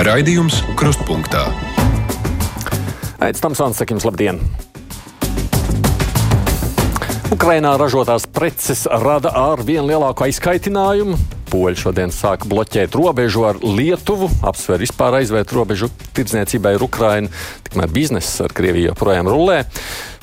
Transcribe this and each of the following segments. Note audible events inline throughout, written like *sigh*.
Raidījums Krustpunktā. Aizsmeļamies, Tamsons, sakim, labdien! Ukrainā ražotās preces rada ar vien lielāku aizkaitinājumu. Poļi šodien sāka bloķēt robežu ar Lietuvu, apsver vispār aizvērt robežu tirdzniecībai ar Ukrainu. Tikmēr bizness ar Krieviju joprojām rulē.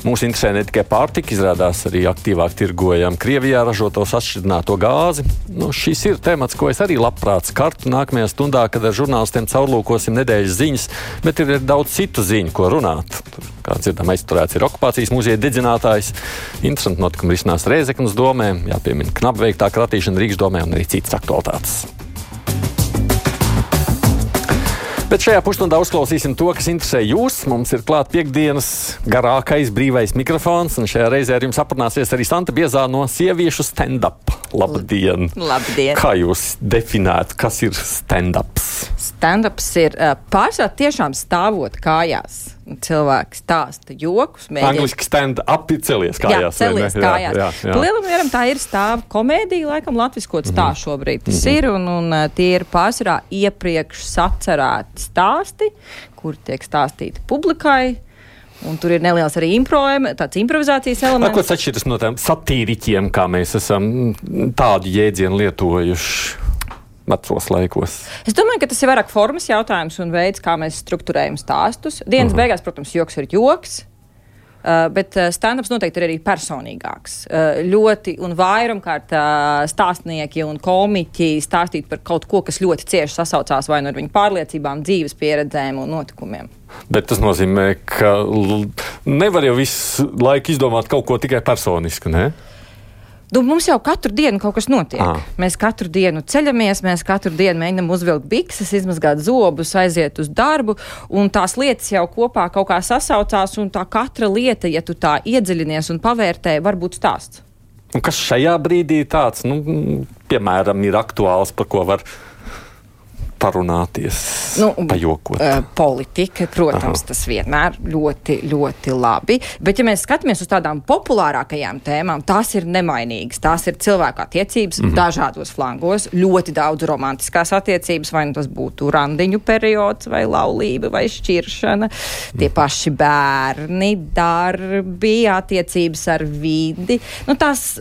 Mūs interesē ne tikai pārtika, izrādās arī aktīvāk tirgojam Krievijā ražotos atšķirināto gāzi. Nu, šis ir temats, ko es arī labprāt skartu nākamajā stundā, kad ar žurnālistiem caurlūkosim nedēļas ziņas, bet ir daudz citu ziņu, ko runāt. Tur, kā dzirdam, aizturēts ir okupācijas muzeja dedzinātājs. Interesanti notikumi risinās Rēzeknas domē, jāpiemina knapveiktā kratīšana Rīgas domē un arī citas aktualitātes. Bet šajā pusstundā uzklausīsim to, kas interesē jūs. Mums ir klāts piekdienas garākais brīvais mikrofons, un šajā reizē ar jums aprunāsies arī Santa Biezā no sieviešu stand-up. Labdien! Labdien! Kā jūs definētu, kas ir stand-ups? Stand-ups ir uh, pārsvarā tiešām stāvot kājās. Cilvēks stāsta joks, mēģina. Angliski stand-up ir celies kājās. Jā, celies kājās. Jā, jā, jā. Lielam tā ir stāva komēdija, laikam latviskots mm -hmm. tā šobrīd tas mm -hmm. ir, un, un tie ir pārsvarā iepriekš sacerēti stāsti, kur tiek stāstīti publikai. Un tur ir neliels arī impro, tāds improvizācijas elements. Ko tas atšķiras no tiem satīriķiem, kā mēs esam tādu jēdzienu lietojuši? Vecos laikos? Es domāju, ka tas ir vairāk formas jautājums un veids, kā mēs struktūrējam stāstus. Dienas uh -huh. beigās, protams, joks ir joks. Uh, bet uh, stand-ups noteikti ir arī personīgāks. Uh, ļoti un vairumkārt uh, stāstnieki un komiķi stāstīt par kaut ko, kas ļoti cieši sasaucās vai nu ar viņu pārliecībām, dzīves pieredzēm un notikumiem. Bet tas nozīmē, ka nevar jau visu laiku izdomāt kaut ko tikai personisku, ne? Nu, mums jau katru dienu kaut kas notiek. À. Mēs katru dienu ceļamies, mēs katru dienu mēģinām uzvilkt bikses, izmazgāt zobus, aiziet uz darbu, un tās lietas jau kopā kaut kā sasaucās, un tā katra lieta, ja tu tā iedziļinies un pavērtē, var būt stāsts. Un kas šajā brīdī tāds, nu, piemēram, ir aktuāls, par ko var parunāties, nu, pajokot. Uh, politika, protams, Aha. tas vienmēr ļoti, ļoti labi. Bet, ja mēs skatāmies uz tādām populārākajām tēmām, tās ir nemainīgas. Tās ir cilvēku attiecības mm -hmm. dažādos flangos, ļoti daudz romantiskās attiecības, vai nu tas būtu randiņu periods, vai laulība, vai šķiršana, tie mhm. paši bērni, darbi, attiecības ar vidi. Nu, tās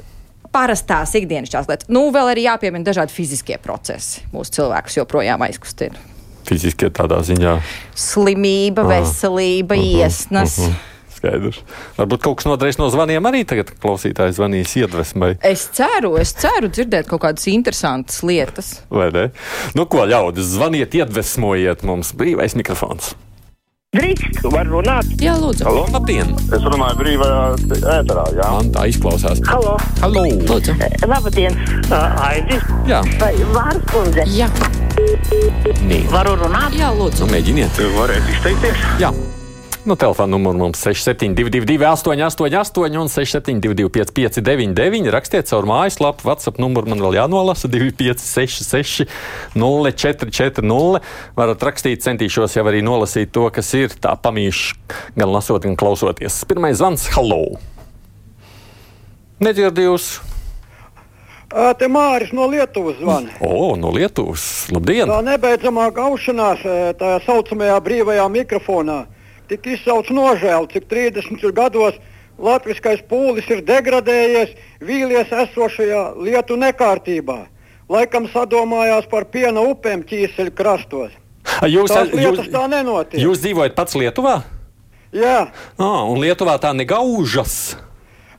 parastās ikdienišķās lietas. Nu, vēl arī jāpiemina dažādi fiziskie procesi. Mūsu cilvēkus joprojām aizkustina. Fiziskie tādā ziņā - slimība, Aha. veselība, uh -huh, iesnas. Uh -huh. Skaidrs. Varbūt kaut kas nodarīs no zvaniem arī tagad klausītājs zvanīs iedvesmai. Es ceru, es ceru dzirdēt kaut kādas interesantas lietas. Vai ne? Nu, ko ļaudis, zvaniet, iedvesmojiet mums brīvais mikrofons. Drīkst, var runāt? Jā, lūdzu. Halo, labdien! Es runāju brīvajā ēterā, jā. Man tā izklausās. Halo! Halo! Lūdzu. Labdien! Aidi? Jā. Vai Vārs kundze? Jā. Nē. Varu runāt? Jā, lūdzu. Nu, mēģiniet. Varētu izteikties? Jā. Nu, telefona numurs mums 6722, 888, un 672, 559, rakstiet caur mājaslapu, WhatsApp numuru man vēl jānolasa 2566, 0440. Varat rakstīt, centīšos jau arī nolasīt to, kas ir tā pamīši, gan lasot, gan klausoties. Pirmais zvans, hello! Nedzirdu jūs! Te Māris no Lietuvas zvana. O, no Lietuvas. Labdien! Tā nebeidzamā gaušanās tā saucamajā brīvajā mikrofonā tik izsauc nožēlu, cik 30 gados latviskais pūlis ir degradējies, vīlies esošajā lietu nekārtībā. Laikam sadomājās par piena upēm ķīseļu krastos. Jūs, Tās lietas jūs, tā nenotiek. Jūs dzīvojat pats Lietuvā? Jā. Ah, un Lietuvā tā negaužas.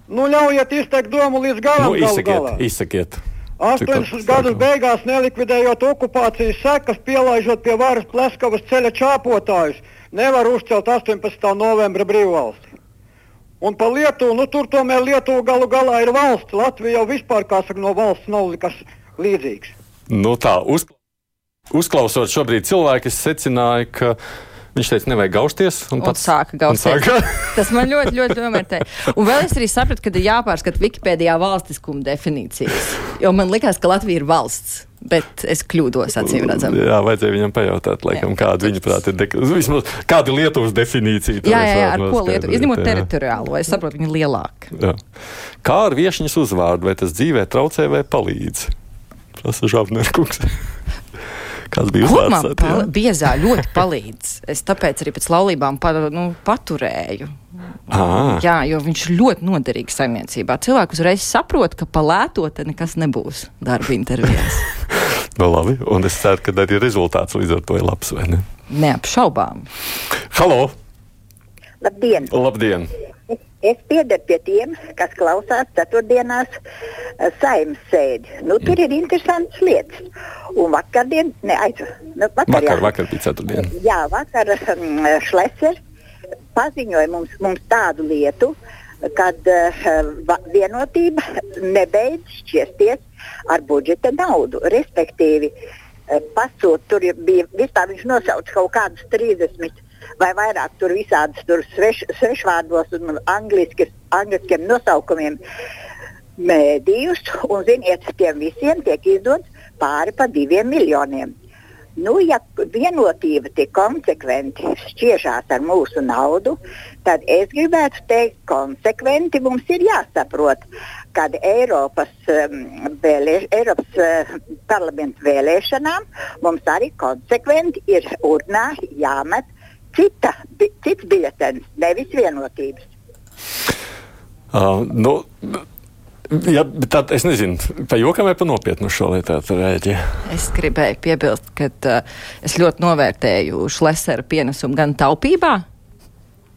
Nu, ļaujiet izteikt domu līdz galam. Nu, izsakiet, izsakiet. 80 gadu beigās nelikvidējot okupācijas sekas, pielaižot pie varas Pleskavas ceļa čāpotājus, nevar uzcelt 18. novembra brīvvalsti. Un par Lietuvu, nu tur tomēr Lietuva galu galā ir valsts. Latvija jau vispār, kā saka, no valsts nav nekas līdzīgs. Nu tā, uz, uzklausot šobrīd cilvēku, es secināju, ka Viņš teica, nevajag gausties. Un, un pats sāka gausties. Sāka. *laughs* Tas man ļoti, ļoti domāja. Un vēl es arī sapratu, ka ir jāpārskata Wikipēdijā valstiskuma definīcijas. Jo man likās, ka Latvija ir valsts. Bet es kļūdos, acīm redzami. Jā, vajadzēja viņam pajautāt, laikam, jā, kāda viņa prāt ir, vismaz, kāda ir Lietuvas definīcija. Jā, jā, jā ar ko Lietuva, izņemot teritoriālo, es saprotu, viņa ir lielāka. Jā. Kā ar viešņas uzvārdu, vai tas dzīvē traucē vai palīdz? Prasa Žabnerkungs. Kas bija Ko man uzvārds? pal biezā ļoti palīdz. Es tāpēc arī pēc laulībām pa, nu, paturēju. Ah, Jā, jo viņš ļoti noderīgs saimniecībā. Cilvēks uzreiz saprot, ka palēto te nekas nebūs darba intervijās. *laughs* nu labi, un es ceru, ka arī rezultāts līdz ar to ir labs, vai ne? Neapšaubām. Halo! Labdien! Labdien! Es piedaru pie tiem, kas klausās ceturtdienās eh, saimnes sēdi. Nu, tur ir interesantas lietas. Un vakardien, ne, aiz, nu, vakar, Vakar, jā. vakar bija ceturtdiena. Jā, vakar um, Šlesers paziņoja mums, mums tādu lietu, kad uh, vienotība nebeidz šķiesties ar budžeta naudu. Respektīvi, uh, pasūt, tur bija vispār viņš nosauca kaut kādus 30 vai vairāk tur visādas tur sveš, svešvārdos un angliskiem nosaukumiem mēdījus, un ziniet, tiem visiem tiek izdots pāri pa diviem miljoniem. Nu, ja vienotība tik konsekventi šķiežās ar mūsu naudu, tad es gribētu teikt, konsekventi mums ir jāsaprot, kad Eiropas, um, vēlē, Eiropas uh, parlamenta vēlēšanām mums arī konsekventi ir urnā jāmet cita, bi, cits biļetens, nevis vienotības. Uh, nu, jā, bet tad es nezinu, pa jokam vai pa nopietnu šo lietu rēģi. Es gribēju piebilst, ka uh, es ļoti novērtēju Šlesera pienesumu gan taupībā.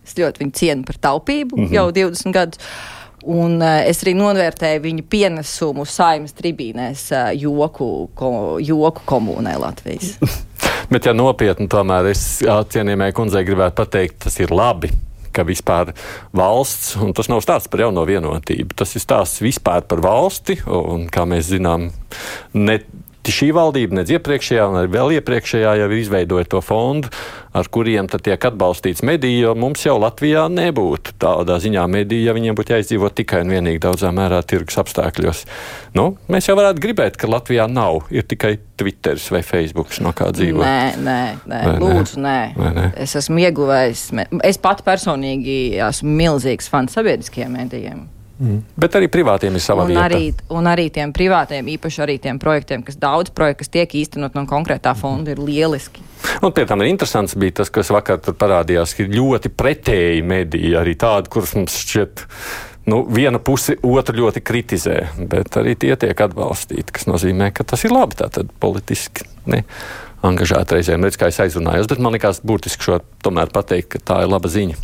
Es ļoti viņu cienu par taupību mm -hmm. jau 20 gadus. Un uh, es arī novērtēju viņa pienesumu saimnes tribīnēs uh, joku, ko, joku komunē Latvijas. *laughs* Bet, ja nopietni, tomēr es jā, cienījamai kundzei gribētu pateikt, tas ir labi. Ka vispār valsts, un tas nav stāsts par jauno vienotību, tas ir stāsts vispār par valsti. Un, kā mēs zinām, ne šī valdība, ne iepriekšējā, un arī vēl iepriekšējā jau ir izveidoja to fondu, ar kuriem tiek atbalstīts mediji, jo mums jau Latvijā nebūtu tādā ziņā mediji, ja viņiem būtu jāizdzīvot tikai un vienīgi daudzā mērā tirgus apstākļos. Nu, mēs jau varētu gribēt, ka Latvijā nav, ir tikai Twitteris vai Facebooks, no kā dzīvo. Nē, nē, nē. Vai lūdzu, nē. Vai ne? Es esmu ieguvējis. Es pat personīgi esmu milzīgs fans sabiedriskajiem mēdījiem. Bet arī privātiem ir sava Un vieta. arī, un arī tiem privātiem, īpaši arī tiem projektiem, kas daudz projektu, kas tiek īstenot no konkrētā fonda, ir lieliski. Un pie tam ir interesants bija tas, kas vakar parādījās, ka ir ļoti pretēji mediji, arī tādi, kurus mums šķiet. Nu, viena puse otru ļoti kritizē, bet arī tie tiek atbalstīti, kas nozīmē, ka tas ir labi. Tātad politiski ne, angažēti reizēm. Redz, kā es aizrunājos, bet man liekas būtiski šo tomēr pateikt, ka tā ir laba ziņa.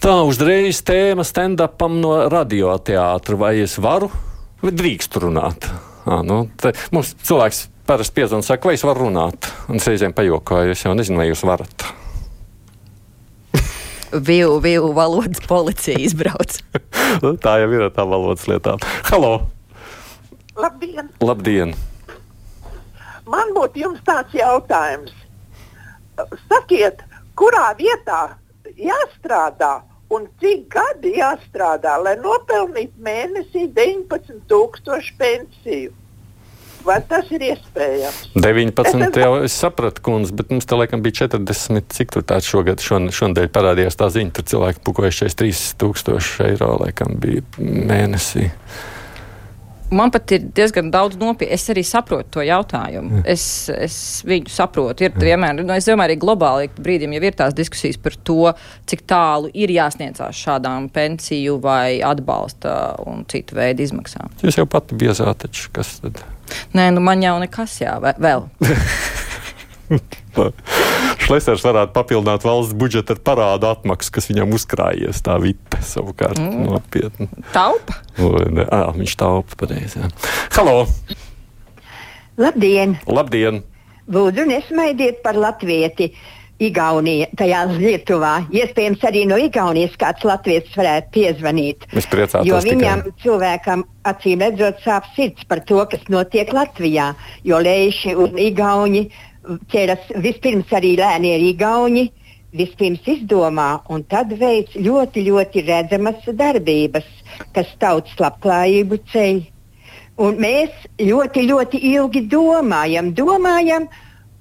Tā uzreiz tēma stand-upam no radioteātra. Vai es varu vai drīkstu runāt? À, nu, te, mums cilvēks parasti piezvanīja un saka, vai es varu runāt. Un es reizēm pajokoju, es jau nezinu, vai jūs varat. *laughs* Viu, viu valodas policija izbrauc. Nu, *laughs* tā jau ir tā valodas lietām. Halo! Labdien! Labdien! Man būtu jums tāds jautājums. Sakiet, kurā vietā jāstrādā un cik gadi jāstrādā, lai nopelnītu mēnesī 19,000 pensiju? Vai tas ir iespējams? 19. jau es sapratu, kundze, bet mums te laikam bija 40. Cik tur tāds šogad, šon, šonadēļ parādījās tā ziņa, tur cilvēki pukojušies 3000 eiro laikam bija mēnesī. Man pat ir diezgan daudz nopietni. Es arī saprotu to jautājumu. Es, es viņu saprotu. Ir vienmēr, nu, es domāju, arī globāli brīdim jau ir tās diskusijas par to, cik tālu ir jāsniedzās šādām pensiju vai atbalsta un citu veidu izmaksām. Jūs jau pati biezāt, taču kas tad? Nē, nu man jau nekas jā, vēl. *laughs* *laughs* Šlesers varētu papildināt valsts budžeta ar parādu atmaksu, kas viņam uzkrājies. Tā vite savukārt mm. nopietni. Taupa. Vai ne? Ā, viņš taupa pareizi. Halo! Labdien! Labdien! Lūdzu, nesmaidiet par latvieti. Igaunija, tajā Lietuvā. Iespējams, arī no Igaunijas kāds latviečs varētu piezvanīt. Es priecātos Jo tikai. viņam cilvēkam acīm redzot sāp sirds par to, kas notiek Latvijā. Jo leiši un Igauni ķeras vispirms arī lēnie Igauni. Vispirms izdomā un tad veids ļoti, ļoti redzamas darbības, kas tautas labklājību ceļ. Un mēs ļoti, ļoti ilgi domājam, domājam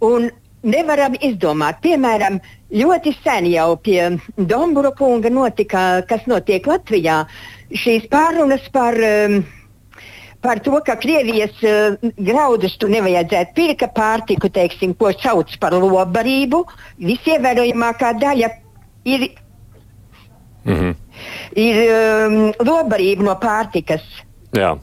un nevaram izdomāt. Piemēram, ļoti sen jau pie Dombura kunga notika, kas notiek Latvijā. Šīs pārunas par, um, par to, ka Krievijas uh, graudus tu nevajadzētu pirkt, ka pārtiku, teiksim, ko sauc par lobarību, visievērojamākā daļa ir, Mhm. ir um, lobarība no pārtikas. Jā.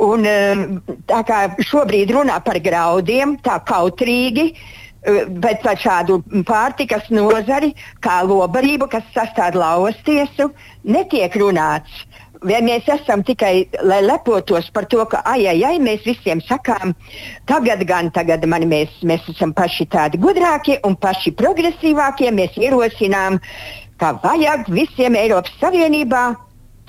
Un, um, tā kā šobrīd runā par graudiem, tā kautrīgi, uh, bet par šādu pārtikas nozari, kā lobarību, kas sastāv laustiesu, netiek runāts. Vai mēs esam tikai, lai lepotos par to, ka, ai, ai, ai, mēs visiem sakām, tagad gan, tagad man, mēs, mēs esam paši tādi gudrākie un paši progresīvākie, mēs ierosinām, ka vajag visiem Eiropas Savienībā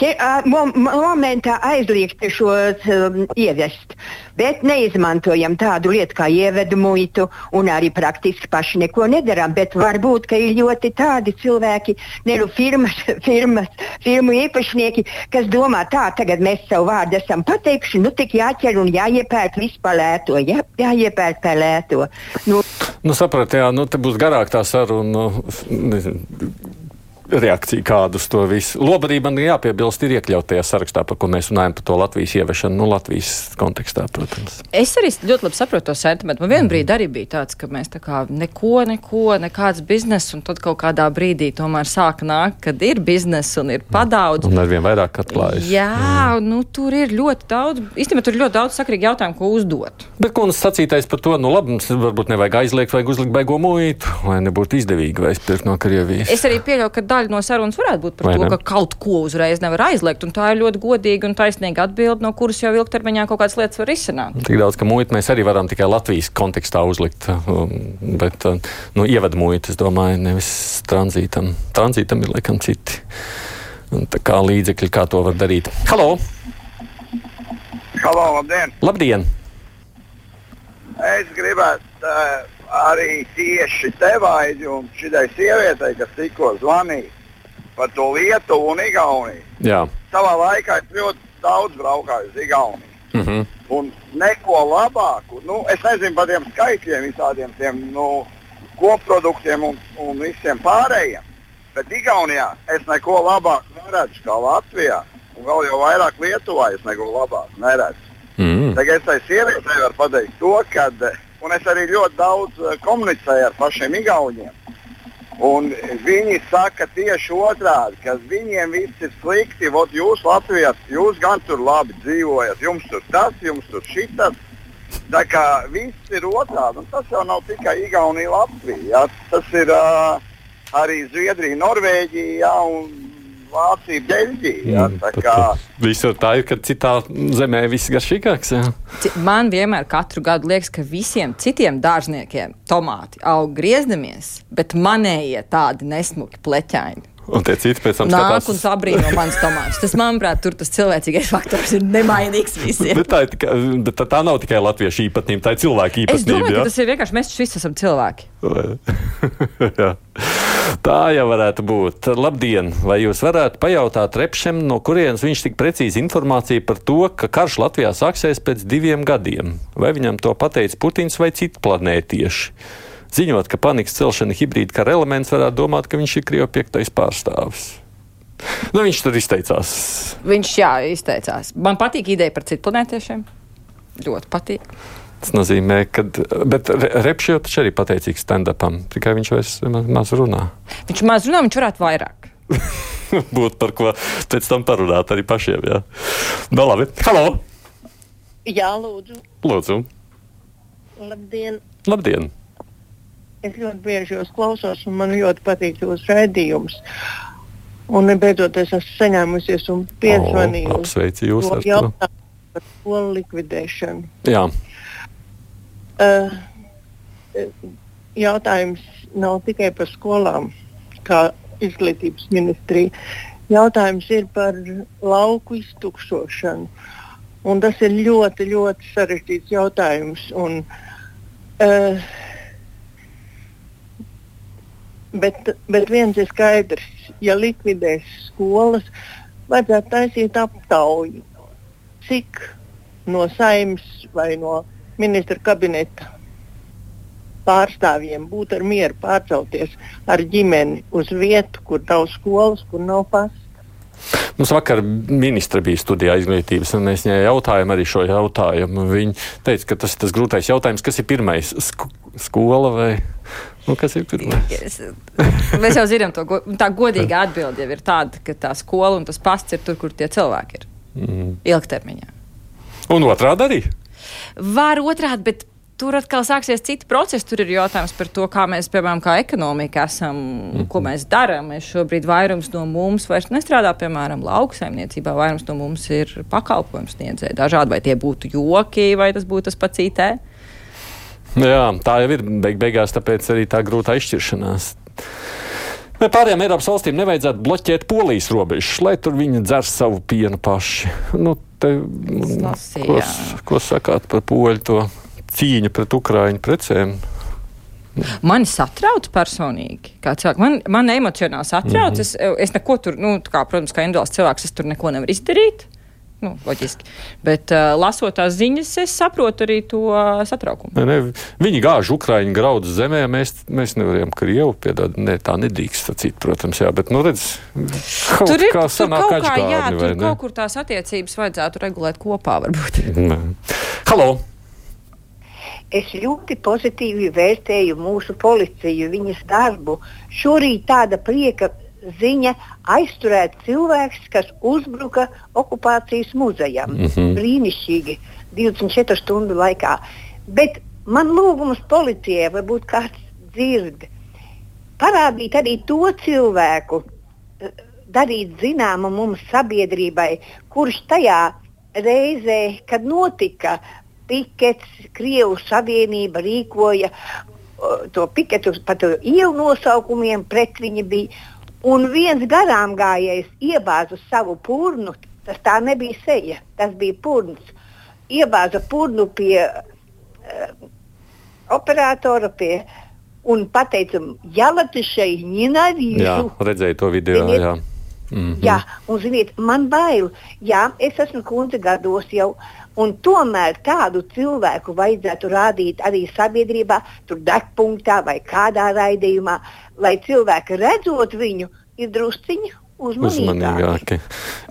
ķe- ā, mo- momentā aizliegt šo um, ievest, bet neizmantojam tādu lietu kā ievedu muitu un arī praktiski paši neko nedarām. Bet varbūt, ka ir ļoti tādi cilvēki, neru firmas, *laughs* firmas, firmu īpašnieki, kas domā, tā tagad mēs savu vārdu esam pateikuši, nu tik jāķer un jāiepērk vispār lēto, jā, jāiepērk par lēto. Nu, Nu, sapratu, jā, nu, te būs garāk tā saruna. Nu, reakcija kādu uz to visu. Lobarība man jāpiebilst, ir iekļauta tajā sarakstā, par ko mēs runājam, par to Latvijas ieviešanu, nu, Latvijas kontekstā, protams. Es arī ļoti labi saprotu to sentimentu. Man vienā brīdī arī bija tāds, ka mēs tā kā neko, neko, nekāds bizness, un tad kaut kādā brīdī tomēr sāka nākt, kad ir bizness un ir padaudz. Un ar vien vairāk atklājas. Jā, nu tur ir ļoti daudz, īstenībā tur ir ļoti daudz sakrīgi jautājumu, ko uzdot. Bet kundzes sacītais par to, nu labi, mums varbūt nevajag aizliegt, vajag uzlikt baigo muitu, lai nebūtu izdevīgi vairs pirkt no Krievijas. Es arī pieļauju, ka daļa no sarunas varētu būt par Vai to, ne? ka kaut ko uzreiz nevar aizliegt, un tā ir ļoti godīga un taisnīga atbilde, no kuras jau ilgtermiņā kaut kādas lietas var izsināt. Tik daudz, ka muitu mēs arī varam tikai Latvijas kontekstā uzlikt. um, Bet, uh, nu, ievada muitu, es domāju, nevis tranzītam. Tranzītam ir laikam citi. Un tā kā līdzekļi, kā to var darīt. Halo! Halo, labdien! Labdien! Es gribētu uh, arī tieši tevi un šai sievietei, kas tikko zvanīja par to Lietuvu un Igauniju. Jā. Savā laikā es ļoti daudz braukāju uz Igauniju. Mm -hmm. Un neko labāku, nu, es nezinu par tiem skaitļiem, visādiem tiem nu, koproduktiem un, un visiem pārējiem. Bet Igaunijā es neko labāku neredzu kā Latvijā. Un vēl jau vairāk Lietuvā es neko labāku neredzu. Mm. Tagad es tai sievietei varu pateikt to, ka, un es arī ļoti daudz eh, komunicēju ar pašiem Igauniem. Un viņi saka tieši otrādi, ka viņiem viss ir slikti. Vot jūs Latvijā, jūs gan tur labi dzīvojat, jums tur tas, jums tur šitas. Tā kā viss ir otrādi, un tas jau nav tikai Igaunija, Latvija. Jā. Tas ir uh, arī Zviedrija, Norvēģija jā, un Vācija, Beļģija. Kā, Visur tā ir, ka citā zemē viss garšīgāks. Jā. Man vienmēr katru gadu liekas, ka visiem citiem dārzniekiem tomāti aug griezdamies, bet manējie tādi nesmuki pleķaini. Un tie citi pēc tam Nāk un skatās. sabrīno manas tomātus. Tas, manuprāt, tur tas cilvēcīgais faktors ir nemainīgs visiem. Tā, ir tikai, bet tā, tā nav tikai latviešu īpatnība, tā ir cilvēka Es domāju, īpatnība. ka jā? tas ir vienkārši mēs visi esam cilvēki. *laughs* Jā. Tā jau varētu būt. Labdien! Vai jūs varētu pajautāt Repšem, no kurienes viņš tik precīzi informāciju par to, ka karš Latvijā sāksies pēc diviem gadiem? Vai viņam to pateica Putins vai citi planētieši? Ziņot, ka panikas celšana hibrīda kara elements, varētu domāt, ka viņš ir Krievijas piektais pārstāvis. Nu, viņš tur izteicās. Viņš jā, izteicās. Man patīk ideja par citu planētiešiem. Ļoti patīk. Tas nozīmē, ka. Bet Re- Repšs jau taču arī pateicīgs stand-upam, tikai viņš vairs ma- maz runā. Viņš maz runā, viņš varētu vairāk. *laughs* Būtu par ko pēc tam parunāt arī pašiem. Jā, nu, labi. Halo! Jā, lūdzu. Lūdzu, Labdien! labdien! Es ļoti bieži jūs klausos, un man ļoti patīk jūsu raidījums. Un beidzot, es esmu saņēmusies un piezvanīju. O, apsveicu jūs ar jautājumu par skolu likvidēšanu. Jā, Uh, jautājums nav tikai par skolām, kā izglītības ministrija. Jautājums ir par lauku iztukšošanu. Un tas ir ļoti, ļoti sarežģīts jautājums. Un, uh, bet, bet viens ir skaidrs, ja likvidēs skolas, vajadzētu taisīt aptauju, cik no saimnes vai no ministra kabineta pārstāvjiem būtu ar mieru pārcelties ar ģimeni uz vietu, kur nav skolas, kur nav pasta. Mums vakar ministra bija studijā izglītības, un mēs viņai jautājām arī šo jautājumu. Viņa teica, ka tas ir tas grūtais jautājums, kas ir pirmais sk skola vai nu, kas ir pirmais? Mēs jau zinām, to, tā godīga atbilde jau ir tāda, ka tā skola un tas pasts ir tur, kur tie cilvēki ir Mm. ilgtermiņā. Un otrādi arī. Var otrādi, bet tur atkal sāksies citi procesi. Tur ir jautājums par to, kā mēs, piemēram, kā ekonomika esam, mm -hmm. ko mēs darām. Mēs šobrīd vairums no mums vairs nestrādā, piemēram, lauksaimniecībā. Vairums no mums ir pakalpojums sniedzēji. Dažādi, vai tie būtu joki, vai tas būtu tas pats IT. *laughs* Jā, tā jau ir beig beigās, tāpēc arī tā grūta izšķiršanās. Vai pārējām Eiropas valstīm nevajadzētu bloķēt polijas robežas, lai tur viņi dzer savu pienu paši? Nu, te, lasīju, ko, ko sakāt par poļu to cīņu pret ukrāņu precēm? Mani satrauc personīgi. Man, man emocionāli satrauc. Mm. -hmm. es, es neko tur, nu, kā, protams, kā individuāls cilvēks, es tur neko nevaru izdarīt. Nu, loģiski. Bet, uh, lasot tās ziņas, es saprotu arī to uh, satraukumu. Ne, ne, viņi gāž Ukrāņu graudus zemē, mēs, mēs nevarējām Krievu piedāt. Ne, tā nedrīkst sacīt, protams, jā, bet, nu, redz, kaut Tur ir kā tur kaut kā, jā, atžgārni, vai tur ne? kaut kur tās attiecības vajadzētu regulēt kopā, varbūt. Nē. Halo! Es ļoti pozitīvi vērtēju mūsu policiju, viņas darbu. Šorīt tāda prieka ziņa aizturēt cilvēks, kas uzbruka okupācijas muzejam. Mm. -hmm. Brīnišķīgi, 24 stundu laikā. Bet man lūgums policijai, varbūt kāds dzird, parādīt arī to cilvēku, eh, darīt zināmu mums sabiedrībai, kurš tajā reizē, kad notika pikets, Krievijas Savienība rīkoja o, to piketu pat ielu nosaukumiem, pret viņi bija. Un viens garām gājējs iebāza savu purnu, tas tā nebija seja, tas bija purns. Iebāza purnu pie uh, operatora pie, un teica, ja Latvijai Jā, nenavīšu. redzēju to video, Ziniet, jā. Mhm. Jā, un ziniet, man bail. Jā, es esmu kundze gados jau. Un tomēr tādu cilvēku vajadzētu rādīt arī sabiedrībā, tur degpunktā vai kādā raidījumā, lai cilvēki redzot viņu, ir drusciņi uzmanīgāki.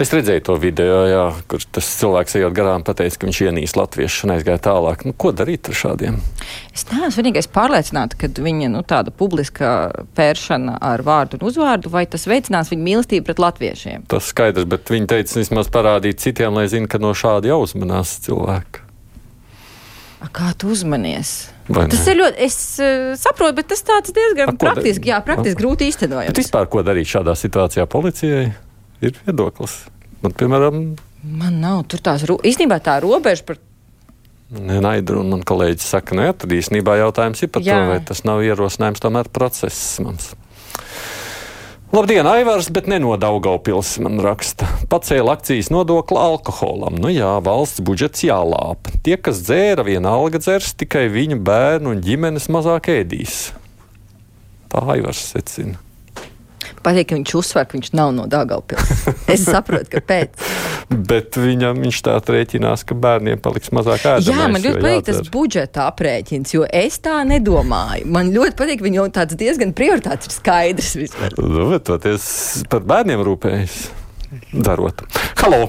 Es redzēju to video, jā, kur tas cilvēks ejot garām, pateica, ka viņš ienīst latviešu un aizgāja tālāk. Nu, ko darīt ar šādiem? Es neesmu vienīgais pārliecināts, ka viņa nu, tāda publiska pēršana ar vārdu un uzvārdu, vai tas veicinās viņa mīlestību pret latviešiem. Tas skaidrs, bet viņi teica, vismaz parādīt citiem, lai zinātu, ka no šāda jau uzmanās cilvēki. A, Kā tu uzmanies? Tas ir ļoti, es uh, saprotu, bet tas tāds diezgan A, praktiski, jā, praktiski grūti Bet īstenojams. vispār, ko darīt šādā situācijā policijai, ir viedoklis. Man, piemēram, Man nav tur tās, īstenībā tā robeža par Naidra un man kolēģis saka, nē, tad īstenībā jautājums ir par. Jā. to, vai tas nav ierosinājums tomēr process mums. Labdien, Aivars, bet ne no Daugaupils, man raksta. Pacēla akcijas nodokli alkoholam. Nu jā, valsts budžets jālāp. Tie, kas dzēra, vienalga dzers, tikai viņu bērnu un ģimenes mazāk ēdīs. Tā Aivars secina. patīk, ka viņš uzsver, ka viņš nav no Dāngāpils. Es saprotu, kāpēc. Bet viņam viņš tā rēķinās, ka bērniem paliks mazāk ēdamais. Jā, man ļoti patīk tas jādzer. budžeta aprēķins, jo es tā nedomāju. Man ļoti patīk, ka viņam tāds diezgan prioritāts ir skaidrs vispār. Nu, bet toties par bērniem rūpējas darot. Halo!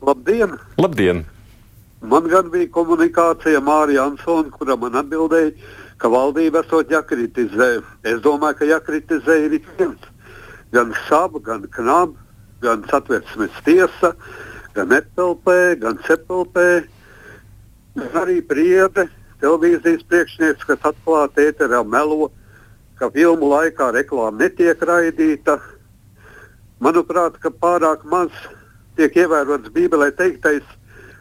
Labdien! Labdien! Man gan bija komunikācija Mārija Ansona, kura man atbildēja, ka valdība esot jākritizē. Es domāju, ka jākritizē ir ik viens. Gan SAB, gan KNAB, gan satversmes tiesa, gan EPLP, gan CEPLP, gan arī priede, televīzijas priekšnieks, kas atklāti ēterā melo, ka filmu laikā reklāma netiek raidīta. Manuprāt, ka pārāk maz tiek ievērots Bībelē teiktais,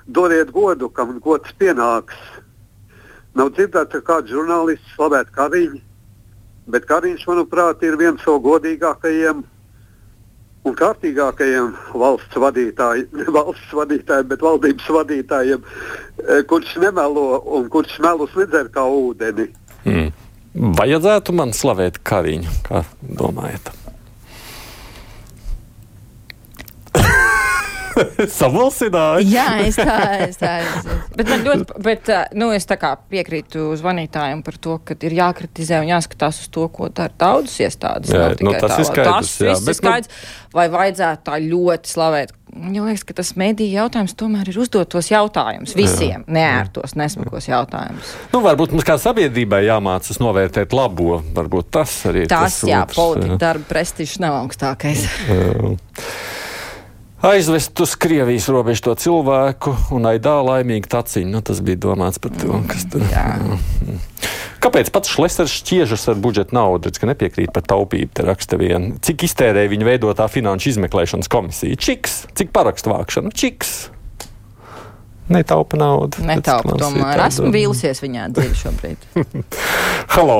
dodiet godu, kam gods pienāks. Nav dzirdēts, ka kāds žurnālists slavētu Kariņu, bet Kariņš, manuprāt, ir viens no godīgākajiem un kārtīgākajiem valsts vadītājiem, *laughs* valsts vadītājiem, bet valdības vadītājiem, eh, kurš nemelo un kurš melus nedzer kā ūdeni. Mm. Vajadzētu man slavēt kariņu, kā domājat? *laughs* Samulsināja. Jā, es tā, es tā. Es, es. Bet man ļoti, bet, nu, es tā kā piekrītu zvanītājiem par to, ka ir jākritizē un jāskatās uz to, ko dara daudzas iestādes. Jā, nu, tas tā, ir skaidrs, Tas jā, viss ir bet, nu- skaidrs. Vai vajadzētu tā ļoti slavēt? Man liekas, ka tas mediju jautājums tomēr ir uzdot tos jautājumus visiem, neērtos, nesmukos jautājumus. Nu, varbūt mums kā sabiedrībai jāmācās novērtēt labo. Varbūt tas arī ir Tas, jā, otrs, politika darba prestižs nav augstākais. Jā. Aizvest uz Krievijas robežu to cilvēku un aidā laimīgi taciņu. Nu, tas bija domāts par to, kas tur ir. Kāpēc pats Šlesers šķiežas ar budžeta naudu, redz, ka nepiekrīt par taupību? Te raksta vien. Cik iztērēja viņa veidotā finanšu izmeklēšanas komisija? Čiks, cik parakstu vākšana? Čiks. Netaupa naudu. Netaupu Pēc tomēr. Esmu vīlusies viņā dzīvi šobrīd. *laughs* Halo!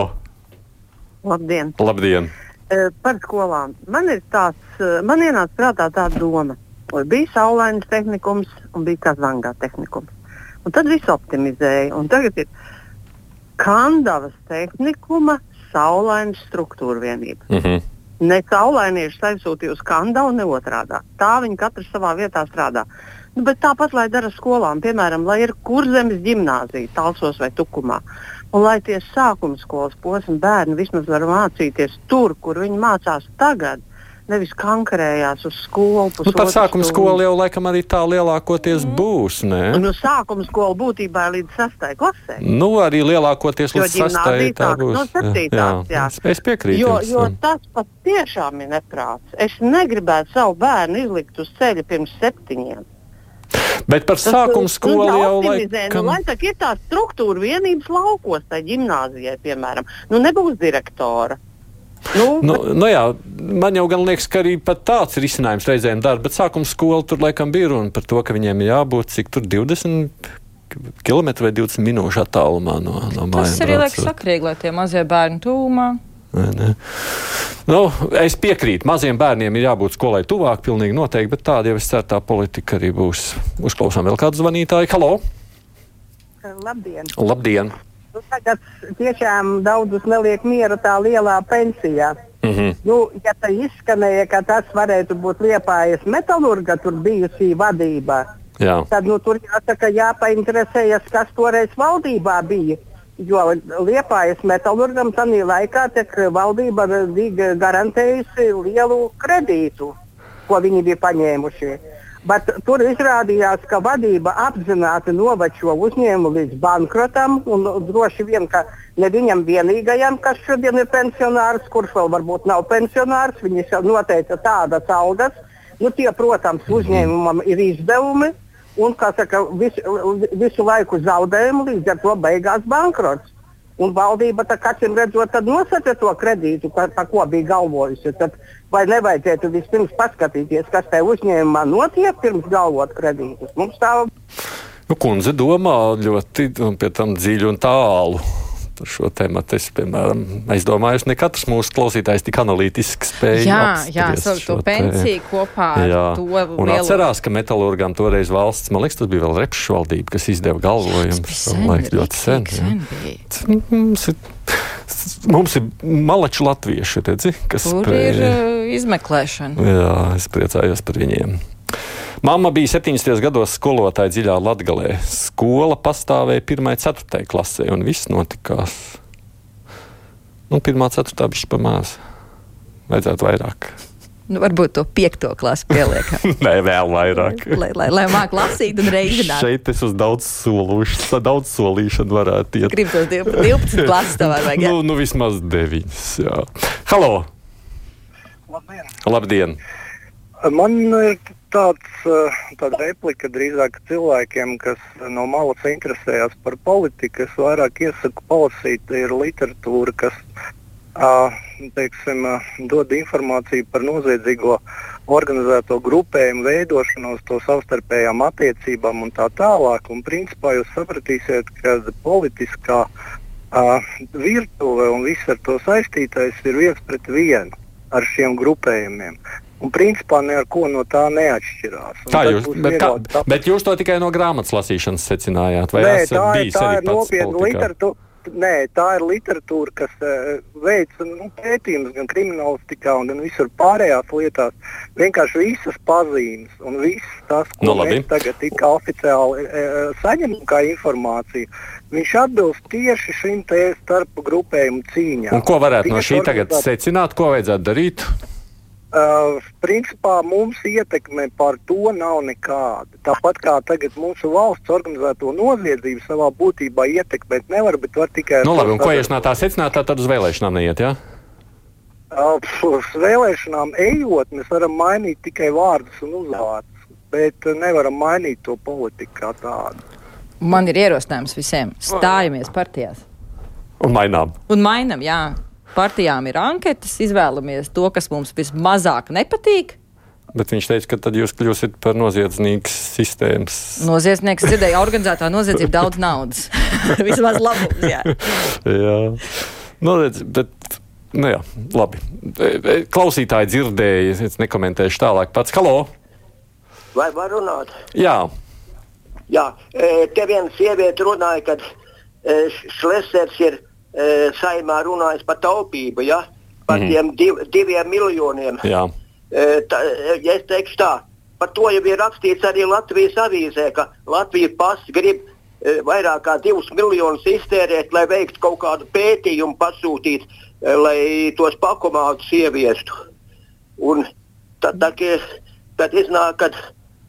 Labdien! Labdien! Eh, Par skolām. Man ir tāds, eh, man ienāca prātā tāda doma. Oi, Bija saulainas tehnikums un bija kazangā tehnikums. Un tad viss optimizēja. Un tagad ir Kandavas tehnikuma saulainas struktūra vienība. Mm -hmm. Ne saulainieši aizsūtīja uz Kandavu, ne otrādi. Tā viņi katrs savā vietā strādā. Nu, bet tāpat, lai dara skolām, piemēram, lai ir kurzemes gimnāzija, Talsos vai Tukumā, un lai tie sākuma skolas posma bērni vismaz var mācīties tur, kur viņi mācās tagad, nevis kankarējās uz skolu. Nu, pusotru sākuma stundu. skolu jau laikam arī tā lielākoties būs. Ne? Un uz sākuma skolu būtībā ir līdz sastai klasē. Nu, arī lielākoties Jo līdz sastajai ģimnāzija tā sākas būs. no septītās, jā. Es, es piekrītu. Jo, jums, jo jā. tas pat tiešām ir neprāts. Es negribētu savu bērnu izlikt uz ceļa pirms septiņiem. Bet par sākuma nu, skolu jau optimizē, laikam. Nu, lai tā ir tā struktūra vienības laukos, tai gimnāzijai, piemēram. Nu, nebūs direktora. Nu, Nu, nu jā, man jau gan liekas, ka arī pat tāds risinājums reizēm dara, bet sākuma skola tur laikam bija runa par to, ka viņiem ir jābūt cik tur 20 km vai 20 minūšu attālumā no, no mājām. Tas arī liekas sakrīgi, lai tie mazie bērni tūmā. Vai ne? Nu, es piekrītu, maziem bērniem ir jābūt skolai tuvāk, pilnīgi noteikti, bet tāda jau es ceru, tā politika arī būs. Uzklausām vēl kādu zvanītāju. Halo! Labdien! Labdien! Nu, tagad tiešām daudzus neliek miera tā lielā pensijā. Mhm. Nu, ja tā izskanēja, ka tas varētu būt liepājas metālurga, tur bijusī vadībā, Jā. tad nu, tur jāsaka, jāpainteresējas, kas toreiz valdībā bija. Jo liepājas metālurgam tajā laikā valdība bija garantējusi lielu kredītu, ko viņi bija paņēmuši. Bet tur izrādījās, ka vadība apzināti novačo uzņēmumu līdz bankrotam. un Droši vien, ka ne viņam vienīgajam, kas šodien ir pensionārs, kurš vēl varbūt nav pensionārs, viņi jau noteica tādas algas. Nu, tie, protams, uzņēmumam ir izdevumi un saka, visu, visu laiku zaudējumi, līdz ar to beigās bankrots. Un valdība kacim redzot, tad nosaka to kredītu, par, par ko bija galvojusi. Tad vai nevajadzētu vispirms paskatīties, kas tajā uzņēmumā notiek, pirms galvot kredītus? Mums tā Nu, kundze domā ļoti un pie tam dziļi un tālu. Par šo tēmu es, piemēram, aizdomājos, ne katrs mūsu klausītājs tik analītiski spēja. Jā, jā, savu to pensiju tēmu. kopā ar Jā. to Un lielo- atcerās, ka metālurgām toreiz valsts, man liekas, tas bija vēl repšu valdība, kas izdeva galvojumu. sen, Laik, ļoti sen. jā. sen bija. Mums ir, mums ir malači latvieši, redzi, kas Tur spēj- ir uh, izmeklēšana. Jā, es priecājos par viņiem. Mamma bija 70 gados skolotāja dziļā Latvijā. Skola pastāvēja 1. un 4. klasē, un viss notikās. Nu, 1. un 4. bija pamāca. Vajadzētu vairāk. Nu, varbūt to piekto klasu pieliekam. *laughs* Nē, vēl vairāk. *laughs* lai, lai, lai māktu lasīt un reizināt. Šeit es uz daudz solīšanu, daudz solīšanu varētu iet. Gribu tos 12, 12 klases tomēr vajag. *laughs* Nu, nu, vismaz 9. Jā. Halo! Labdien! Labdien! Man ir tāds, eh, tāda replika drīzāk cilvēkiem, kas no malas interesējas par politiku. Es vairāk iesaku palasīt ir literatūra, kas ā, teiksim, ā, dod informāciju par noziedzīgo organizēto grupējumu veidošanos, to savstarpējām attiecībām un tā tālāk. Un principā jūs sapratīsiet, ka politiskā ā, virtuve un viss ar to saistītais ir viens pret vienu ar šiem grupējumiem. Un principā neko no tā neatšķirās. Un Tā jūs, bet, kā, saprast. bet jūs to tikai no grāmatas lasīšanas secinājāt? Vai Nē, tā, ir- tā ir nopietna literatūra. nē, tā ir literatūra, kas uh, veic nu, pētījumus gan kriminālistikā, gan visur pārējās lietās. Vienkārši visas pazīmes un viss tas, ko Nu, labi. mēs tagad tik oficiāli uh, saņemam kā informāciju, viņš atbilst tieši šim te starp grupējumu cīņām. Un ko varētu no Tieši šī tagad secināt, ko vajadzētu darīt? Uh, principā mums ietekme par to nav nekāda. Tāpat kā tagad mūsu valsts organizēto noziedzību savā būtībā ietekmēt nevar, bet var tikai. Nu, labi, un ko jūs no tā secināt, tā tad uz vēlēšanām neiet, jā? Uh, pf, Uz vēlēšanām ejot, mēs varam mainīt tikai vārdus un uzvārdus, bet nevaram mainīt to politiku kā tādu. Man ir ierosinājums visiem. Stājamies partijās. Un mainām. Un mainam, jā. Partijām ir anketas, izvēlamies to, kas mums vismazāk nepatīk. Bet viņš teica, ka tad jūs kļūsiet par noziedznieku sistēmas. Noziedznieks dzirdēja, organizētā noziedzība daudz naudas. *laughs* Vismaz labums, jā. jā. Nu, redz, bet, nu jā, labi. E, e, Klausītāji dzirdēja, es nekomentēšu tālāk pats. Halo! Vai var runāt? Jā, Jā, e, te viena sieviete runāja, ka Šlesers ir e, saimā runājis par taupību, ja? par Mhm. tiem div, diviem miljoniem. jā. E, tā, e, ja es teikšu tā, par to jau ir rakstīts arī Latvijas avīzē, ka Latvijas pasta grib e, vairāk kā divus miljonus iztērēt, lai veiktu kaut kādu pētījumu, pasūtīt, e, lai tos pakomātus ieviestu. Un tad, tad, tad iznāk, ka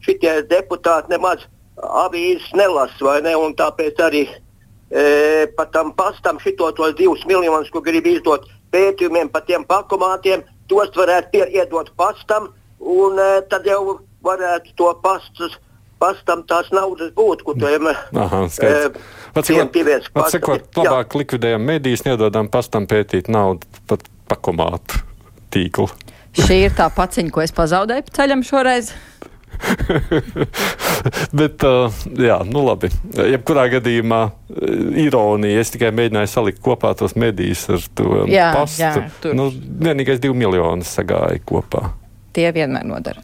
šitie deputāti nemaz avīzes nelasa, vai ne? Un tāpēc arī e, pat tam pastam šito tos divus miljonus, ko grib izdot pētījumiem par tiem pakomātiem, tos varētu iedot pastam, un e, tad jau varētu to pastus, pastam tās naudas būt, tiem skaidrs. Vat tiem vat sakot, labāk likvidējam medijas, nedodam pastam pētīt naudu pat pakomātu tīklu. Šī ir tā paciņa, ko es pazaudēju pa ceļam šoreiz. *laughs* Bet, jā, nu labi. Jebkurā gadījumā ironija. Es tikai mēģināju salikt kopā tos medijas ar to Jā, pastu. jā, tur. nu, vienīgais divi miljoni sagāja kopā. Tie vienmēr nodara.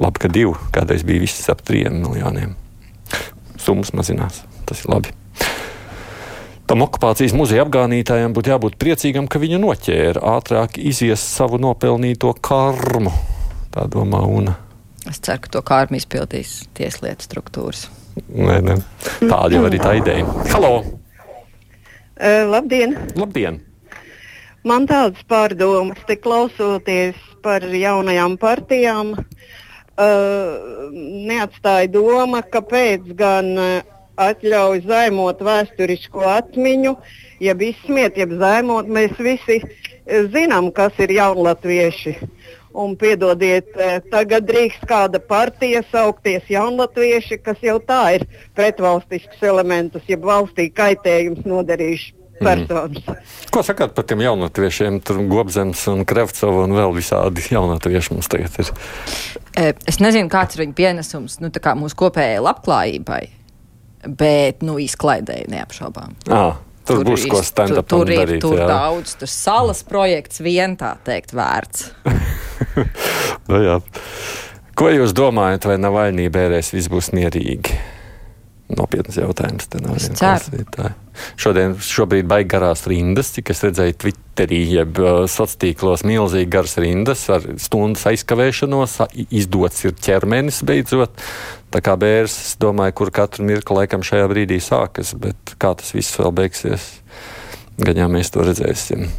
Labi, ka divi. Kādreiz bija viss ap trim miljoniem. Summas mazinās. Tas ir labi. Tam okupācijas muzeja apgānītājiem būtu jābūt priecīgam, ka viņa noķēra ātrāk izies savu nopelnīto karmu. Tā domā Una. Es ceru, ka to kārmu izpildīs tieslietu struktūras. Nē, nē. Tāda jau arī tā ideja. Halo! Uh, labdien! Labdien! Man tādas pārdomas, te klausoties par jaunajām partijām, uh, neatstāja doma, kāpēc gan atļauj zaimot vēsturisko atmiņu, jeb izsmiet, jeb zaimot. Mēs visi zinām, kas ir jaunatvieši. Un piedodiet, eh, tagad drīkst kāda partija saukties jaunatvieši, kas jau tā ir pretvalstisks elementus, jeb valstī kaitējums nodarījuši personas. Ko sakāt par tiem jaunatviešiem? Tur Gobzems un Krevcova un vēl visādi jaunatvieši mums tagad ir. E, Es nezinu, kāds ir viņa pienesums nu, tā kā mūsu kopējai labklājībai, bet nu, izklaidēji neapšaubām. À, tur, tur būs ko stand-up tur, tur ir darīt. tur jā. daudz, tur salas projekts vien tā teikt vērts. *laughs* Nu, jā. Ko jūs domājat, vai Navaļnī bērēs viss būs mierīgi? Nopietns jautājums. Šodien, šobrīd baigi garās rindas, cik es redzēju Twitterī, jeb uh, sociālos tīklos milzīgi garas rindas ar stundas aizkavēšanos. Izdots ir ķermenis beidzot. Tā kā bērns, es domāju, kur katru mirkli laikam šajā brīdī sākas, bet kā tas viss vēl beigsies, gan jau mēs to redzēsim.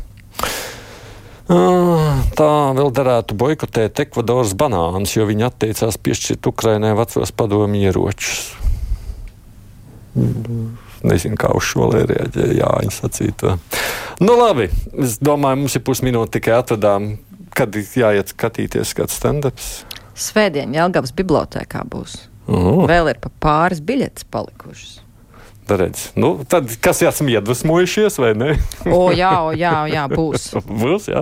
Tā vēl derētu boikotēt Ekvadoras banānus, jo viņi atteicās piešķirt Ukrainai vecos padomju ieročus. Nezinu, kā uz šo lai reaģēja Jāņa sacīto. Nu, labi, es domāju, mums ir pusminūte tikai atradām, kad jāiet skatīties kāds stand-ups. Svētdien Jelgavas bibliotēkā būs. Oh. Vēl ir pa pāris biļetes palikušas. Redz. Nu, tad, kas esam iedvesmojušies, vai ne? O, jā, o, jā, o, jā, būs. *laughs* Būs, jā.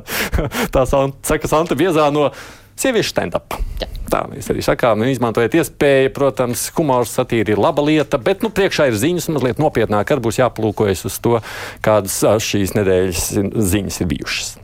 Tā saka Santa Biezā no sieviešu stand-up. Tā mēs arī sakām, nu, izmantojiet iespēju, protams, humors satīra ir laba lieta, bet nu, priekšā ir ziņas, mazliet nopietnāk, arī būs jāplūkojas uz to, kādas ā, šīs nedēļas ziņas ir bijušas.